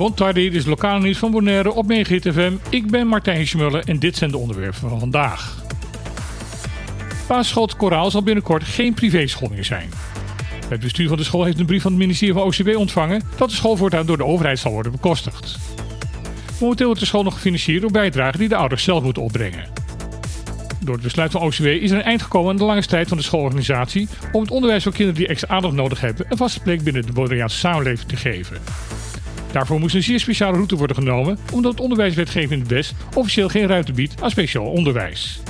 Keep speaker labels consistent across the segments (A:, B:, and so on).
A: Goedenavond, dit is lokale nieuws van Bonaire op FM. Ik ben Martijn Schmuller en dit zijn de onderwerpen van vandaag. Basisschool Koraal zal binnenkort geen privéschool meer zijn. Het bestuur van de school heeft een brief van het ministerie van OCW ontvangen dat de school voortaan door de overheid zal worden bekostigd. Momenteel wordt de school nog gefinancierd door bijdragen die de ouders zelf moeten opbrengen. Door het besluit van OCW is er een eind gekomen aan de lange strijd van de schoolorganisatie om het onderwijs voor kinderen die extra aandacht nodig hebben een vaste plek binnen de Bonaireaanse samenleving te geven. Daarvoor moest een zeer speciale route worden genomen, omdat het onderwijswetgeving in het West officieel geen ruimte biedt aan speciaal onderwijs.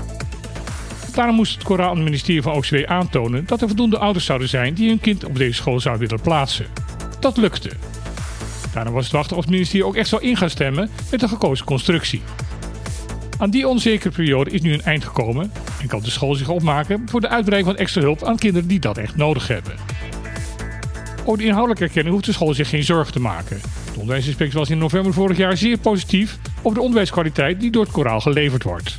A: Daarom moest het Koraal ministerie van OCW aantonen dat er voldoende ouders zouden zijn die hun kind op deze school zouden willen plaatsen. Dat lukte. Daarom was het wachten of het ministerie ook echt zou in gaan stemmen met de gekozen constructie. Aan die onzekere periode is nu een eind gekomen en kan de school zich opmaken voor de uitbreiding van extra hulp aan kinderen die dat echt nodig hebben. Over de inhoudelijke erkenning hoeft de school zich geen zorgen te maken. De onderwijsinspectie was in november vorig jaar zeer positief over de onderwijskwaliteit die door het koraal geleverd wordt.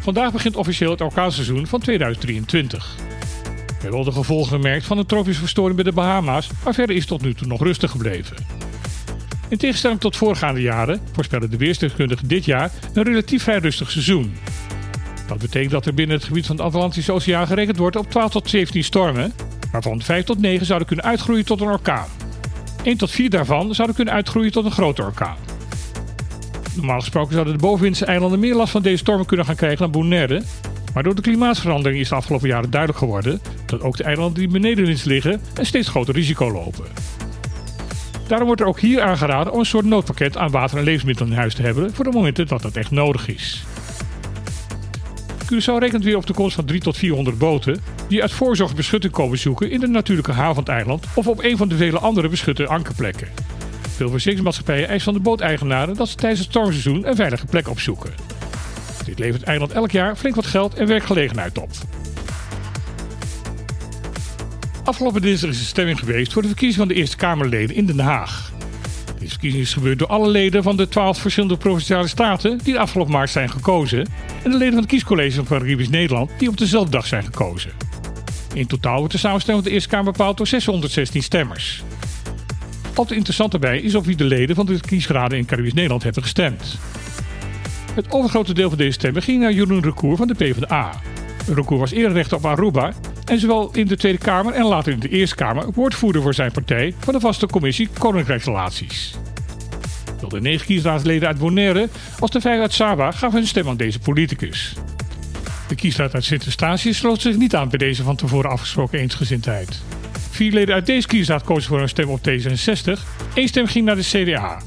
A: Vandaag begint officieel het orkaanseizoen van 2023. We hebben al de gevolgen gemerkt van de tropische verstoring bij de Bahama's, maar verder is tot nu toe nog rustig gebleven. In tegenstelling tot voorgaande jaren voorspellen de weersdeskundigen dit jaar een relatief vrij rustig seizoen. Dat betekent dat er binnen het gebied van de Atlantische Oceaan gerekend wordt op 12 tot 17 stormen, waarvan 5 tot 9 zouden kunnen uitgroeien tot een orkaan. 1 tot 4 daarvan zouden kunnen uitgroeien tot een grote orkaan. Normaal gesproken zouden de bovenwindse eilanden meer last van deze stormen kunnen gaan krijgen dan Bonaire. Maar door de klimaatverandering is de afgelopen jaren duidelijk geworden dat ook de eilanden die benedenwinds liggen een steeds groter risico lopen. Daarom wordt er ook hier aangeraden om een soort noodpakket aan water en levensmiddelen in huis te hebben voor de momenten dat dat echt nodig is. Curaçao rekent weer op de komst van 3 tot 400 boten die uit voorzorg beschutting komen zoeken in de natuurlijke haven van het eiland of op een van de vele andere beschutte ankerplekken. Veel verzekeringsmaatschappijen eisen van de booteigenaren dat ze tijdens het stormseizoen een veilige plek opzoeken. Dit levert het eiland elk jaar flink wat geld en werkgelegenheid op. Afgelopen dinsdag is de stemming geweest voor de verkiezing van de Eerste Kamerleden in Den Haag. Deze verkiezing is gebeurd door alle leden van de twaalf verschillende provinciale staten die de afgelopen maart zijn gekozen en de leden van het kiescollege van Caribisch Nederland die op dezelfde dag zijn gekozen. In totaal wordt de samenstelling van de Eerste Kamer bepaald door 616 stemmers. Altijd interessant daarbij is op wie de leden van de kiesraden in Caribisch Nederland hebben gestemd. Het overgrote deel van deze stemmen ging naar Jeroen Recour van de PvdA. Recour was eerder rechter op Aruba en zowel in de Tweede Kamer en later in de Eerste Kamer woordvoerder voor zijn partij van de vaste commissie Koninkrijksrelaties. Zowel de negen kiesraadsleden uit Bonaire als de vijf uit Saba gaven hun stem aan deze politicus. De kiesraad uit Sint-Eustatius sloot zich niet aan bij deze van tevoren afgesproken eensgezindheid. Vier leden uit deze kiesraad kozen voor een stem op D66, één stem ging naar de CDA.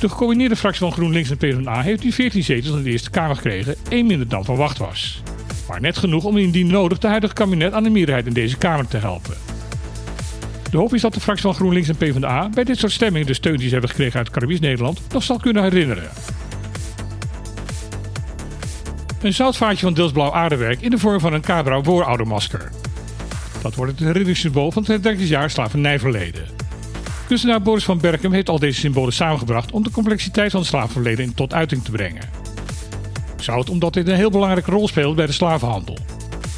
A: De gecombineerde fractie van GroenLinks en PvdA heeft nu 14 zetels in de Eerste Kamer gekregen, één minder dan verwacht was. Maar net genoeg om indien nodig de huidige kabinet aan de meerderheid in deze Kamer te helpen. De hoop is dat de fractie van GroenLinks en PvdA bij dit soort stemmingen de steun die ze hebben gekregen uit Caribisch Nederland nog zal kunnen herinneren. Een zoutvaartje van deels blauw aardewerk in de vorm van een Cabra vooroudermasker. Dat wordt het herinneringssymbool van het 30 jaar slavernijverleden. Kunstenaar Boris van Berkem heeft al deze symbolen samengebracht om de complexiteit van het slavenverleden tot uiting te brengen. Zout omdat dit een heel belangrijke rol speelt bij de slavenhandel.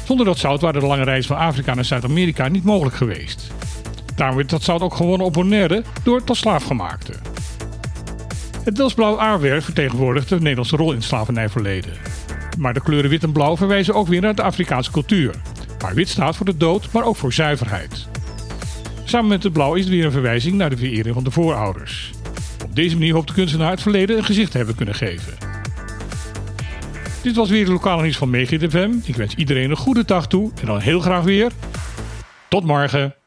A: Zonder dat zout waren de lange reis van Afrika naar Zuid-Amerika niet mogelijk geweest. Daarom werd dat zout ook gewonnen op Bonaire door tot slaafgemaakte. Het deelsblauw aarwerk vertegenwoordigt de Nederlandse rol in het slavernijverleden. Maar de kleuren wit en blauw verwijzen ook weer naar de Afrikaanse cultuur. Waar wit staat voor de dood, maar ook voor zuiverheid. Samen met het blauw is het weer een verwijzing naar de verering van de voorouders. Op deze manier hoopt de kunstenaar het verleden een gezicht te hebben kunnen geven. Dit was weer de lokale nieuws van Megid FM. Ik wens iedereen een goede dag toe en dan heel graag weer. Tot morgen.